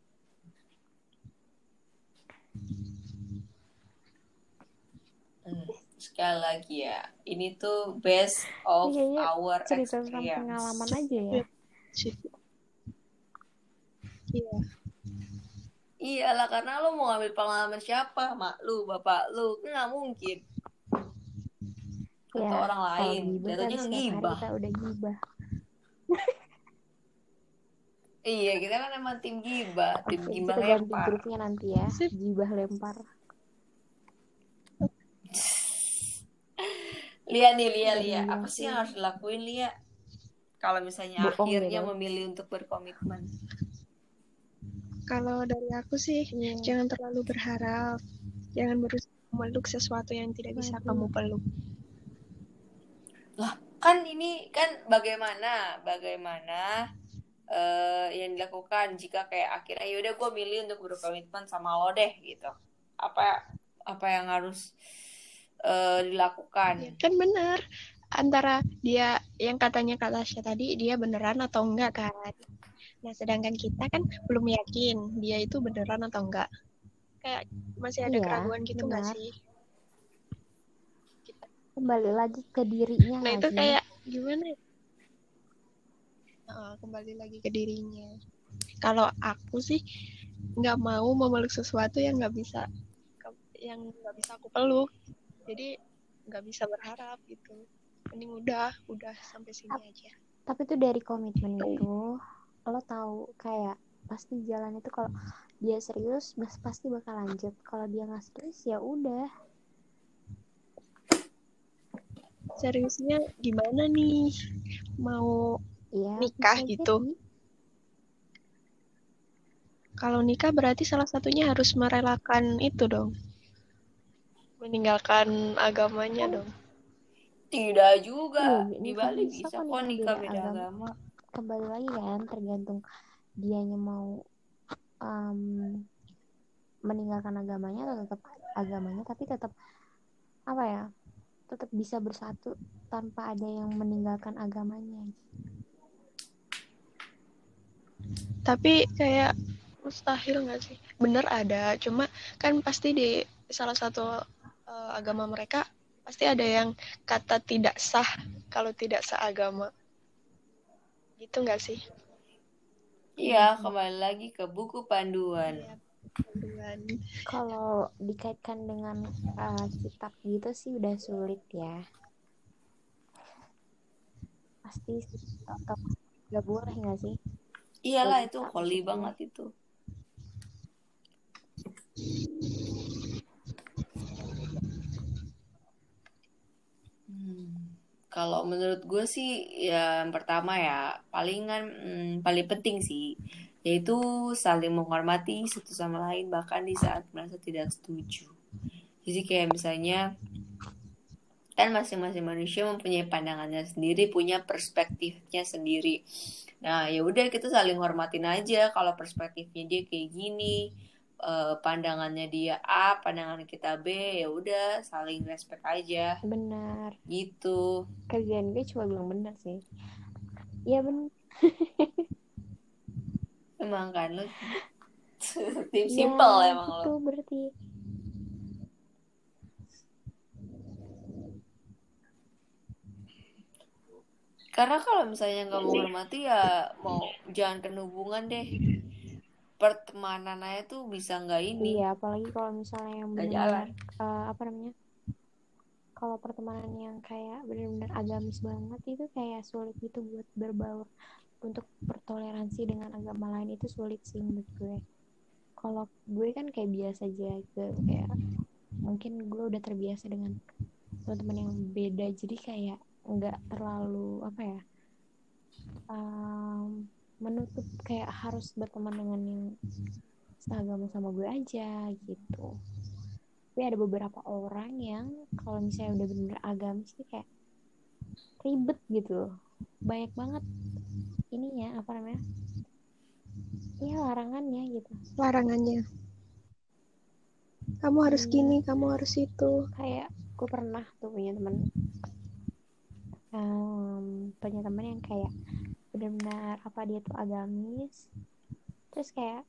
Hmm, Sekali lagi ya, ini tuh best of Ini kayaknya our cerita tentang experience. pengalaman aja ya Iya. Iyalah, karena lo mau ngambil pengalaman siapa? Mak lu, bapak lu. Kan nggak mungkin. Atau ya orang lain. kan Jatuhnya hari ngegibah. kita udah gibah Iya, kita kan emang tim gibah. Tim Oke, gibah lempar. grupnya nanti ya Sip. gibah lempar Lia nih, Lia, Lia. ganti. Apa sih yang harus dilakuin, Lia? Kalau misalnya Bohong akhirnya gitu. memilih untuk berkomitmen. Kalau dari aku sih, Iya. jangan terlalu berharap. Jangan berusaha memeluk sesuatu yang tidak bisa Waduh. kamu peluk. Kan ini kan bagaimana, bagaimana eh, yang dilakukan jika kayak akhirnya yaudah gue milih untuk berkomitmen sama lo deh gitu. Apa apa yang harus eh, dilakukan? Ya, kan benar. Antara dia yang katanya Kak Tasya tadi, dia beneran atau enggak kan? Nah, sedangkan kita kan belum yakin dia itu beneran atau enggak. Kayak masih ada Iya, keraguan gitu nggak benar. sih? kembali lagi ke dirinya Nah, itu lagi kayak gimana? Heeh, kembali lagi ke dirinya. Kalau aku sih nggak mau memeluk sesuatu yang nggak bisa yang nggak bisa aku peluk. Jadi nggak bisa berharap gitu. Mending udah, udah sampai sini aja. tapi itu dari komitmen itu lo tahu kayak pasti jalan itu kalau dia serius bas- pasti bakal lanjut kalau dia nggak serius ya udah Seriusnya gimana nih? Mau ya Nikah gitu. kalau nikah berarti salah satunya harus merelakan itu dong. Meninggalkan agamanya dong. Tidak juga. Iya, Di nikah Bali bisa bisa kok kok nikah beda beda agama. agama. kembali lagi kan tergantung dianya mau em, meninggalkan agamanya atau tetap agamanya tapi tetap apa ya tetap bisa bersatu tanpa ada yang meninggalkan agamanya Tapi kayak mustahil nggak sih? Bener ada, cuma kan pasti di salah satu eh, agama mereka pasti ada yang kata tidak sah kalau tidak seagama. Gitu nggak sih? Iya, kembali lagi ke buku panduan. Iya. Kalau dikaitkan dengan uh, kitab gitu sih udah sulit ya. Pasti atau nggak boleh nggak sih? Iyalah itu holy banget itu. Kalau menurut gue sih ya yang pertama ya palingan hmm, paling penting sih yaitu saling menghormati satu sama lain bahkan di saat merasa tidak setuju. Jadi kayak misalnya kan masing-masing manusia mempunyai pandangannya sendiri, punya perspektifnya sendiri. Nah, ya udah kita saling hormatin aja kalau perspektifnya dia kayak gini, eh, pandangannya dia A, pandangan kita B, ya udah saling respect aja Benar. gitu. Kerjaan gue cuma bilang benar sih. Iya benar. Emang kan lu tim Ya, simple emang gitu lo. berarti. Karena kalau misalnya nggak mau hormati ya mau jangan hubungan deh. Pertemanan aja tuh bisa nggak ini. Iya, apalagi kalau misalnya yang Nggak benar-benar eh, apa namanya? Kalau pertemanan yang kayak benar-benar agamis banget itu kayak sulit gitu buat berbaur untuk bertoleransi dengan agama lain itu sulit sih menurut gue. Kalau gue kan kayak biasa aja gitu kayak mungkin gue udah terbiasa dengan teman-teman yang beda jadi kayak nggak terlalu apa ya em, menutup kayak harus berteman dengan yang seagama sama gue aja gitu tapi ada beberapa orang yang kalau misalnya udah bener-bener agamis sih kayak ribet gitu banyak banget ininya apa namanya Iya larangannya gitu larangannya. Kamu harus Iya. gini, kamu harus itu. kayak gue pernah tuh punya temen em, punya temen yang kayak benar-benar apa dia tuh agamis. Terus kayak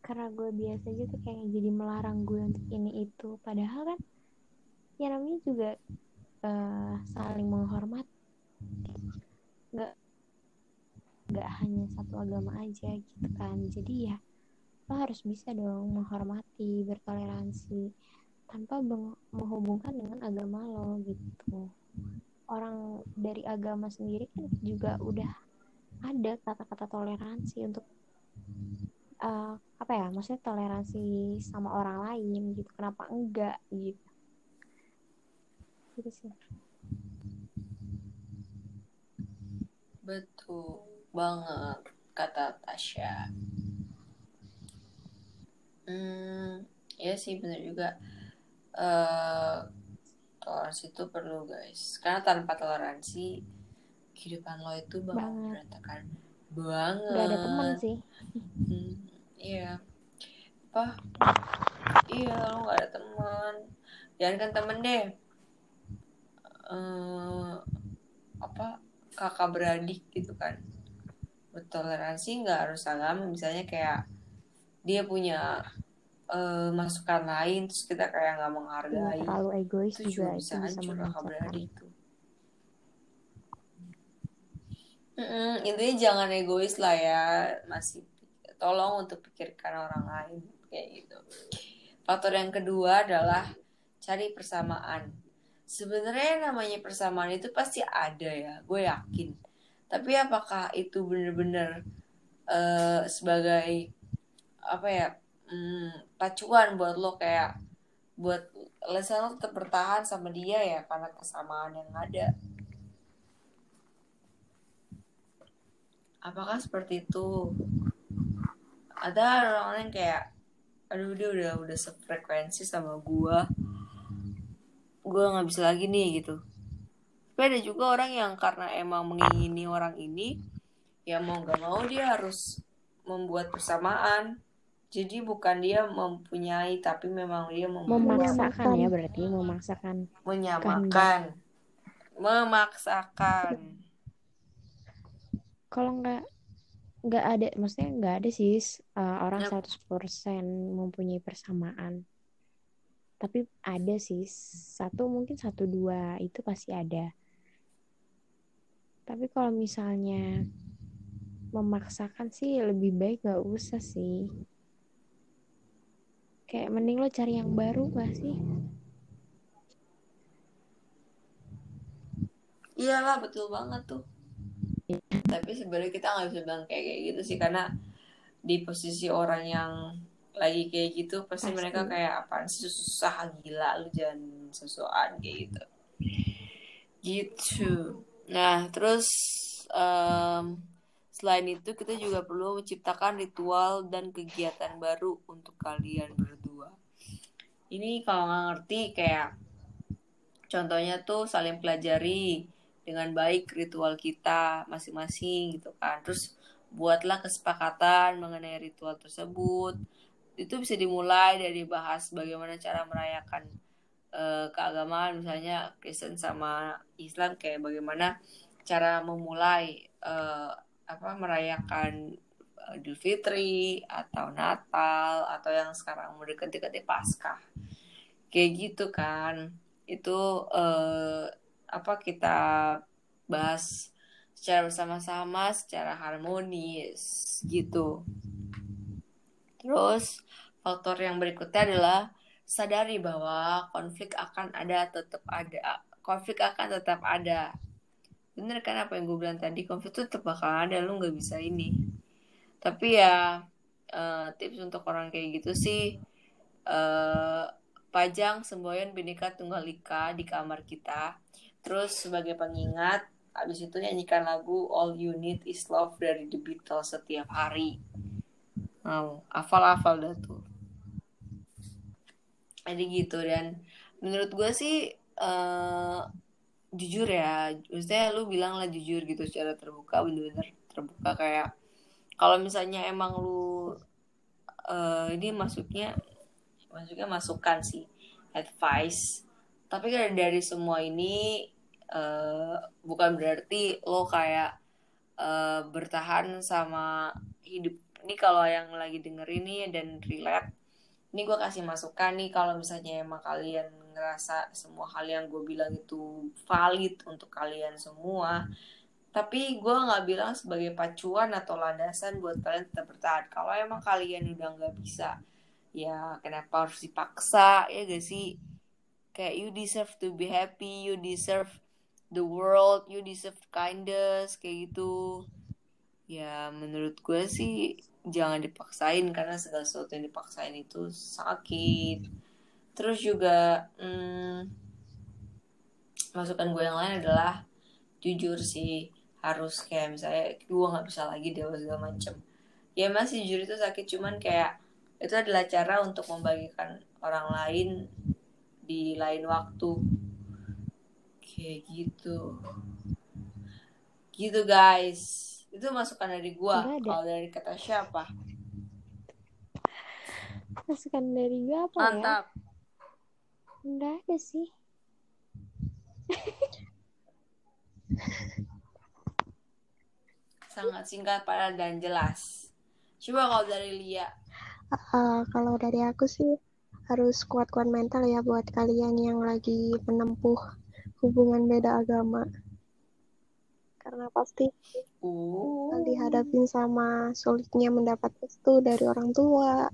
karena gue biasa gitu kayak jadi melarang gue untuk ini itu. Padahal kan ya namanya juga eh, saling menghormat. Nggak nggak hanya satu agama aja gitu kan. Jadi ya lo harus bisa dong menghormati bertoleransi tanpa meng- menghubungkan dengan agama lo gitu. Orang dari agama sendiri kan juga udah ada kata-kata toleransi untuk eh, apa ya maksudnya toleransi sama orang lain gitu kenapa enggak gitu gitu sih Betul banget kata Tasya. Hmm, ya sih bener juga. eh toleransi itu perlu guys. Karena tanpa toleransi kehidupan lo itu bakal Banget. berantakan banget. nggak ada teman sih Hmm, iya. Apa? Iya, lo gak ada teman. Jangan kan temen deh. Eh, apa? Kakak beradik gitu kan. Bertoleransi nggak harus agama. Misalnya kayak dia punya eh, masukan lain, terus kita kayak nggak Iya, menghargai. terlalu egois Itu juga juga itu bisa hancur kakak beradik itu. Mm-mm, intinya jangan egois lah ya, masih tolong untuk pikirkan orang lain kayak gitu. Faktor yang kedua adalah cari persamaan. Sebenarnya namanya persamaan itu pasti ada ya, gue yakin. Tapi apakah itu benar-benar eh, sebagai apa ya hmm, pacuan buat lo kayak buat lesson lo tetap bertahan sama dia ya karena kesamaan yang ada. Apakah seperti itu? Ada orang-orang yang kayak, aduh dia udah udah sefrekuensi sama gua, gua nggak bisa lagi nih gitu. Tapi ada juga orang yang karena emang mengingini orang ini, ya mau nggak mau dia harus membuat persamaan. Jadi bukan dia mempunyai, tapi memang dia membuat memaksakan ya berarti memaksakan menyamakan, memaksakan. Kalau nggak nggak ada maksudnya nggak ada sih uh, orang Yap. 100% mempunyai persamaan. Tapi ada sih satu mungkin satu dua itu pasti ada. Tapi kalau misalnya memaksakan sih lebih baik nggak usah sih. Kayak mending lo cari yang baru gak sih? Iyalah betul banget tuh tapi sebenarnya kita nggak bisa bilang kayak kayak gitu sih karena di posisi orang yang lagi kayak gitu pasti, Pasti. mereka kayak apaan sih susah gila lu jangan sesuatu kayak gitu. Gitu. Nah terus em, selain itu kita juga perlu menciptakan ritual dan kegiatan baru untuk kalian berdua. Ini kalau nggak ngerti kayak contohnya tuh saling pelajari dengan baik ritual kita masing-masing gitu kan. Terus buatlah kesepakatan mengenai ritual tersebut. Itu bisa dimulai dari bahas bagaimana cara merayakan eh, keagamaan misalnya Kristen sama Islam kayak bagaimana cara memulai eh, apa merayakan eh, Idul Fitri atau Natal atau yang sekarang mau deket-deketnya Paskah. Kayak gitu kan. Itu eh, apa kita bahas secara bersama-sama secara harmonis gitu. Terus faktor yang berikutnya adalah sadari bahwa konflik akan ada tetap ada konflik akan tetap ada. Bener kan apa yang gue bilang tadi? Konflik itu tetap bakal ada lu nggak bisa ini. Tapi ya eh, tips untuk orang kayak gitu sih eh, pajang semboyan Bhinneka Tunggal Ika di kamar kita terus sebagai pengingat habis itu nyanyikan lagu All You Need Is Love dari The Beatles setiap hari. Mau hafal-hafal dah tuh. Jadi gitu dan. Menurut gue sih eh, jujur ya maksudnya lu bilang lah jujur gitu secara terbuka bener-bener terbuka kayak kalau misalnya emang lu eh, ini masuknya masuknya masukan sih advice tapi kan dari semua ini eh, bukan berarti lo kayak eh, bertahan sama hidup. Ini kalau yang lagi denger ini dan relate ini gue kasih masukan nih kalau misalnya emang kalian ngerasa semua hal yang gue bilang itu valid untuk kalian semua. Tapi gue nggak bilang sebagai pacuan atau landasan buat kalian tetap bertahan. Kalau emang kalian udah nggak bisa ya kenapa harus dipaksa ya gak sih kayak you deserve to be happy you deserve the world you deserve kindness kayak gitu. Ya menurut gue sih jangan dipaksain karena segala sesuatu yang dipaksain itu sakit. Terus juga hmm, masukan gue yang lain adalah jujur sih harus kayak misalnya gue nggak bisa lagi dewa segala macem. Ya masih jujur itu sakit cuman kayak itu adalah cara untuk membagikan orang lain di lain waktu. Kayak gitu. Gitu guys. Itu masukan dari gua. Kalau dari kata siapa? Masukan dari gue apa ya mantap. Nggak ada sih. Sangat singkat padat dan jelas. Coba kalau dari Lia. Uh, kalau dari aku sih harus kuat-kuat mental ya buat kalian yang lagi menempuh hubungan beda agama. Karena pasti uh dihadapin sama sulitnya mendapat restu dari orang tua.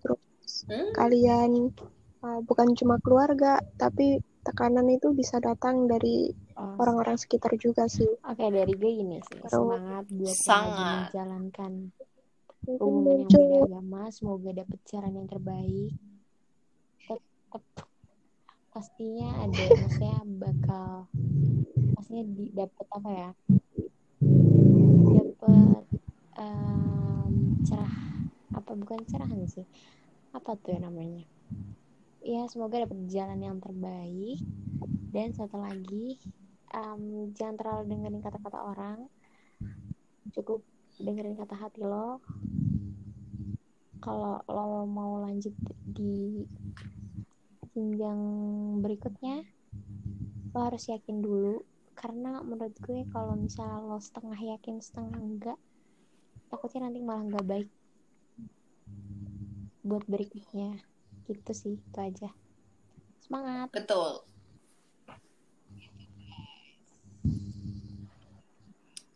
Terus Hmm? kalian uh, bukan cuma keluarga, tapi tekanan itu bisa datang dari Oh, orang-orang sekitar juga sih. Oke dari gue ini sih Terus- semangat buat Sangat. menjalankan Mungkin hubungan yang beda agama semoga dapet jalan yang terbaik pastinya ada maksudnya bakal pastinya dapet apa ya? Dapet em, cerah apa bukan cerahan sih. Apa tuh ya namanya? Ya semoga dapet jalan yang terbaik. Dan satu lagi em, jangan terlalu dengerin kata-kata orang. Cukup dengerin kata hati lo. Kalau lo mau lanjut di jenjang berikutnya lo harus yakin dulu. Karena menurut gue kalau misalnya lo setengah yakin setengah enggak takutnya nanti malah nggak baik buat berikutnya. Gitu sih itu aja. Semangat. Betul.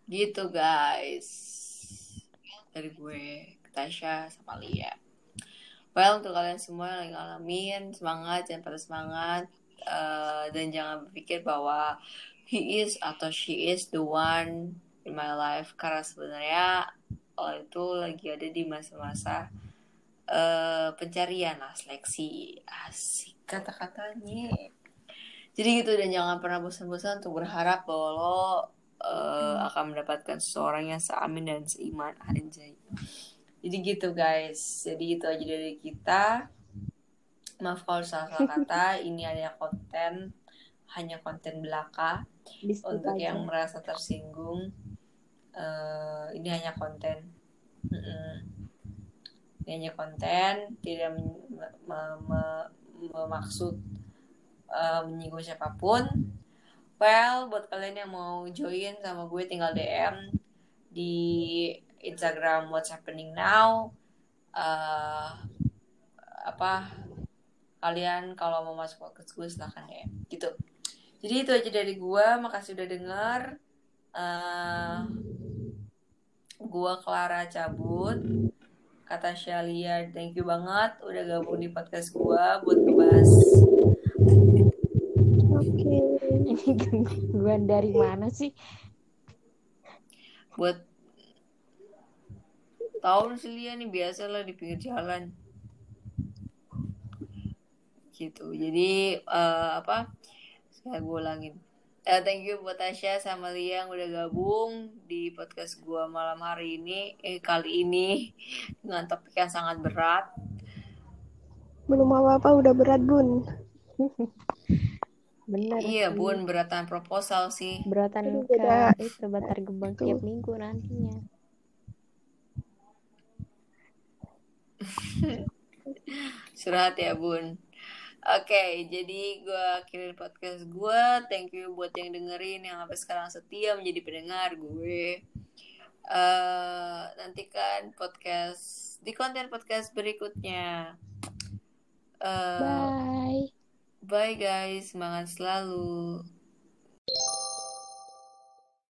Gitu guys. Dari gue Tasya sama Lia well untuk kalian semua yang lagi ngalamin semangat jangan pada semangat. Uh, dan jangan berpikir bahwa he is atau she is the one in my life. Karena sebenarnya lo itu lagi ada di masa-masa uh, pencarian lah seleksi. Asik kata-katanya. Jadi gitu dan jangan pernah bosan-bosan untuk berharap bahwa lo uh, hmm. akan mendapatkan seseorang yang seamin dan seiman. Anjay jadi gitu guys. Jadi itu aja dari kita. Maaf kalau salah salah kata. Ini ada konten hanya konten belaka untuk aja. yang merasa tersinggung. Uh, ini hanya konten. Mm -mm. ini hanya konten tidak memaksud uh, menyinggung siapa pun. Well buat kalian yang mau join sama gue tinggal DM di Instagram What's Happening Now uh, apa kalian kalau mau masuk podcast gue silahkan ya gitu. Jadi itu aja dari gue makasih udah denger. Uh, gue Clara cabut. Kata Shalia thank you banget udah gabung di podcast gue buat ngebahas. Oke. Okay. ini gue dari mana sih? Buat tahun sih Lia nih biasa lah di pinggir jalan. Gitu. Jadi uh, apa? Saya gue ulangin. Uh, thank you buat Tasya sama Lia yang udah gabung di podcast gue malam hari ini eh kali ini. Dengan topik yang sangat berat. Belum apa apa udah berat bun. Bener iya bun beratan proposal sih. Beratan ke itu batar gebang tiap minggu nantinya Surat ya bun Oke, okay, jadi gue akhirin podcast gue. Thank you buat yang dengerin, yang sampai sekarang setia menjadi pendengar gue. Uh, nantikan podcast di konten podcast berikutnya. Uh, bye. Bye guys, semangat selalu.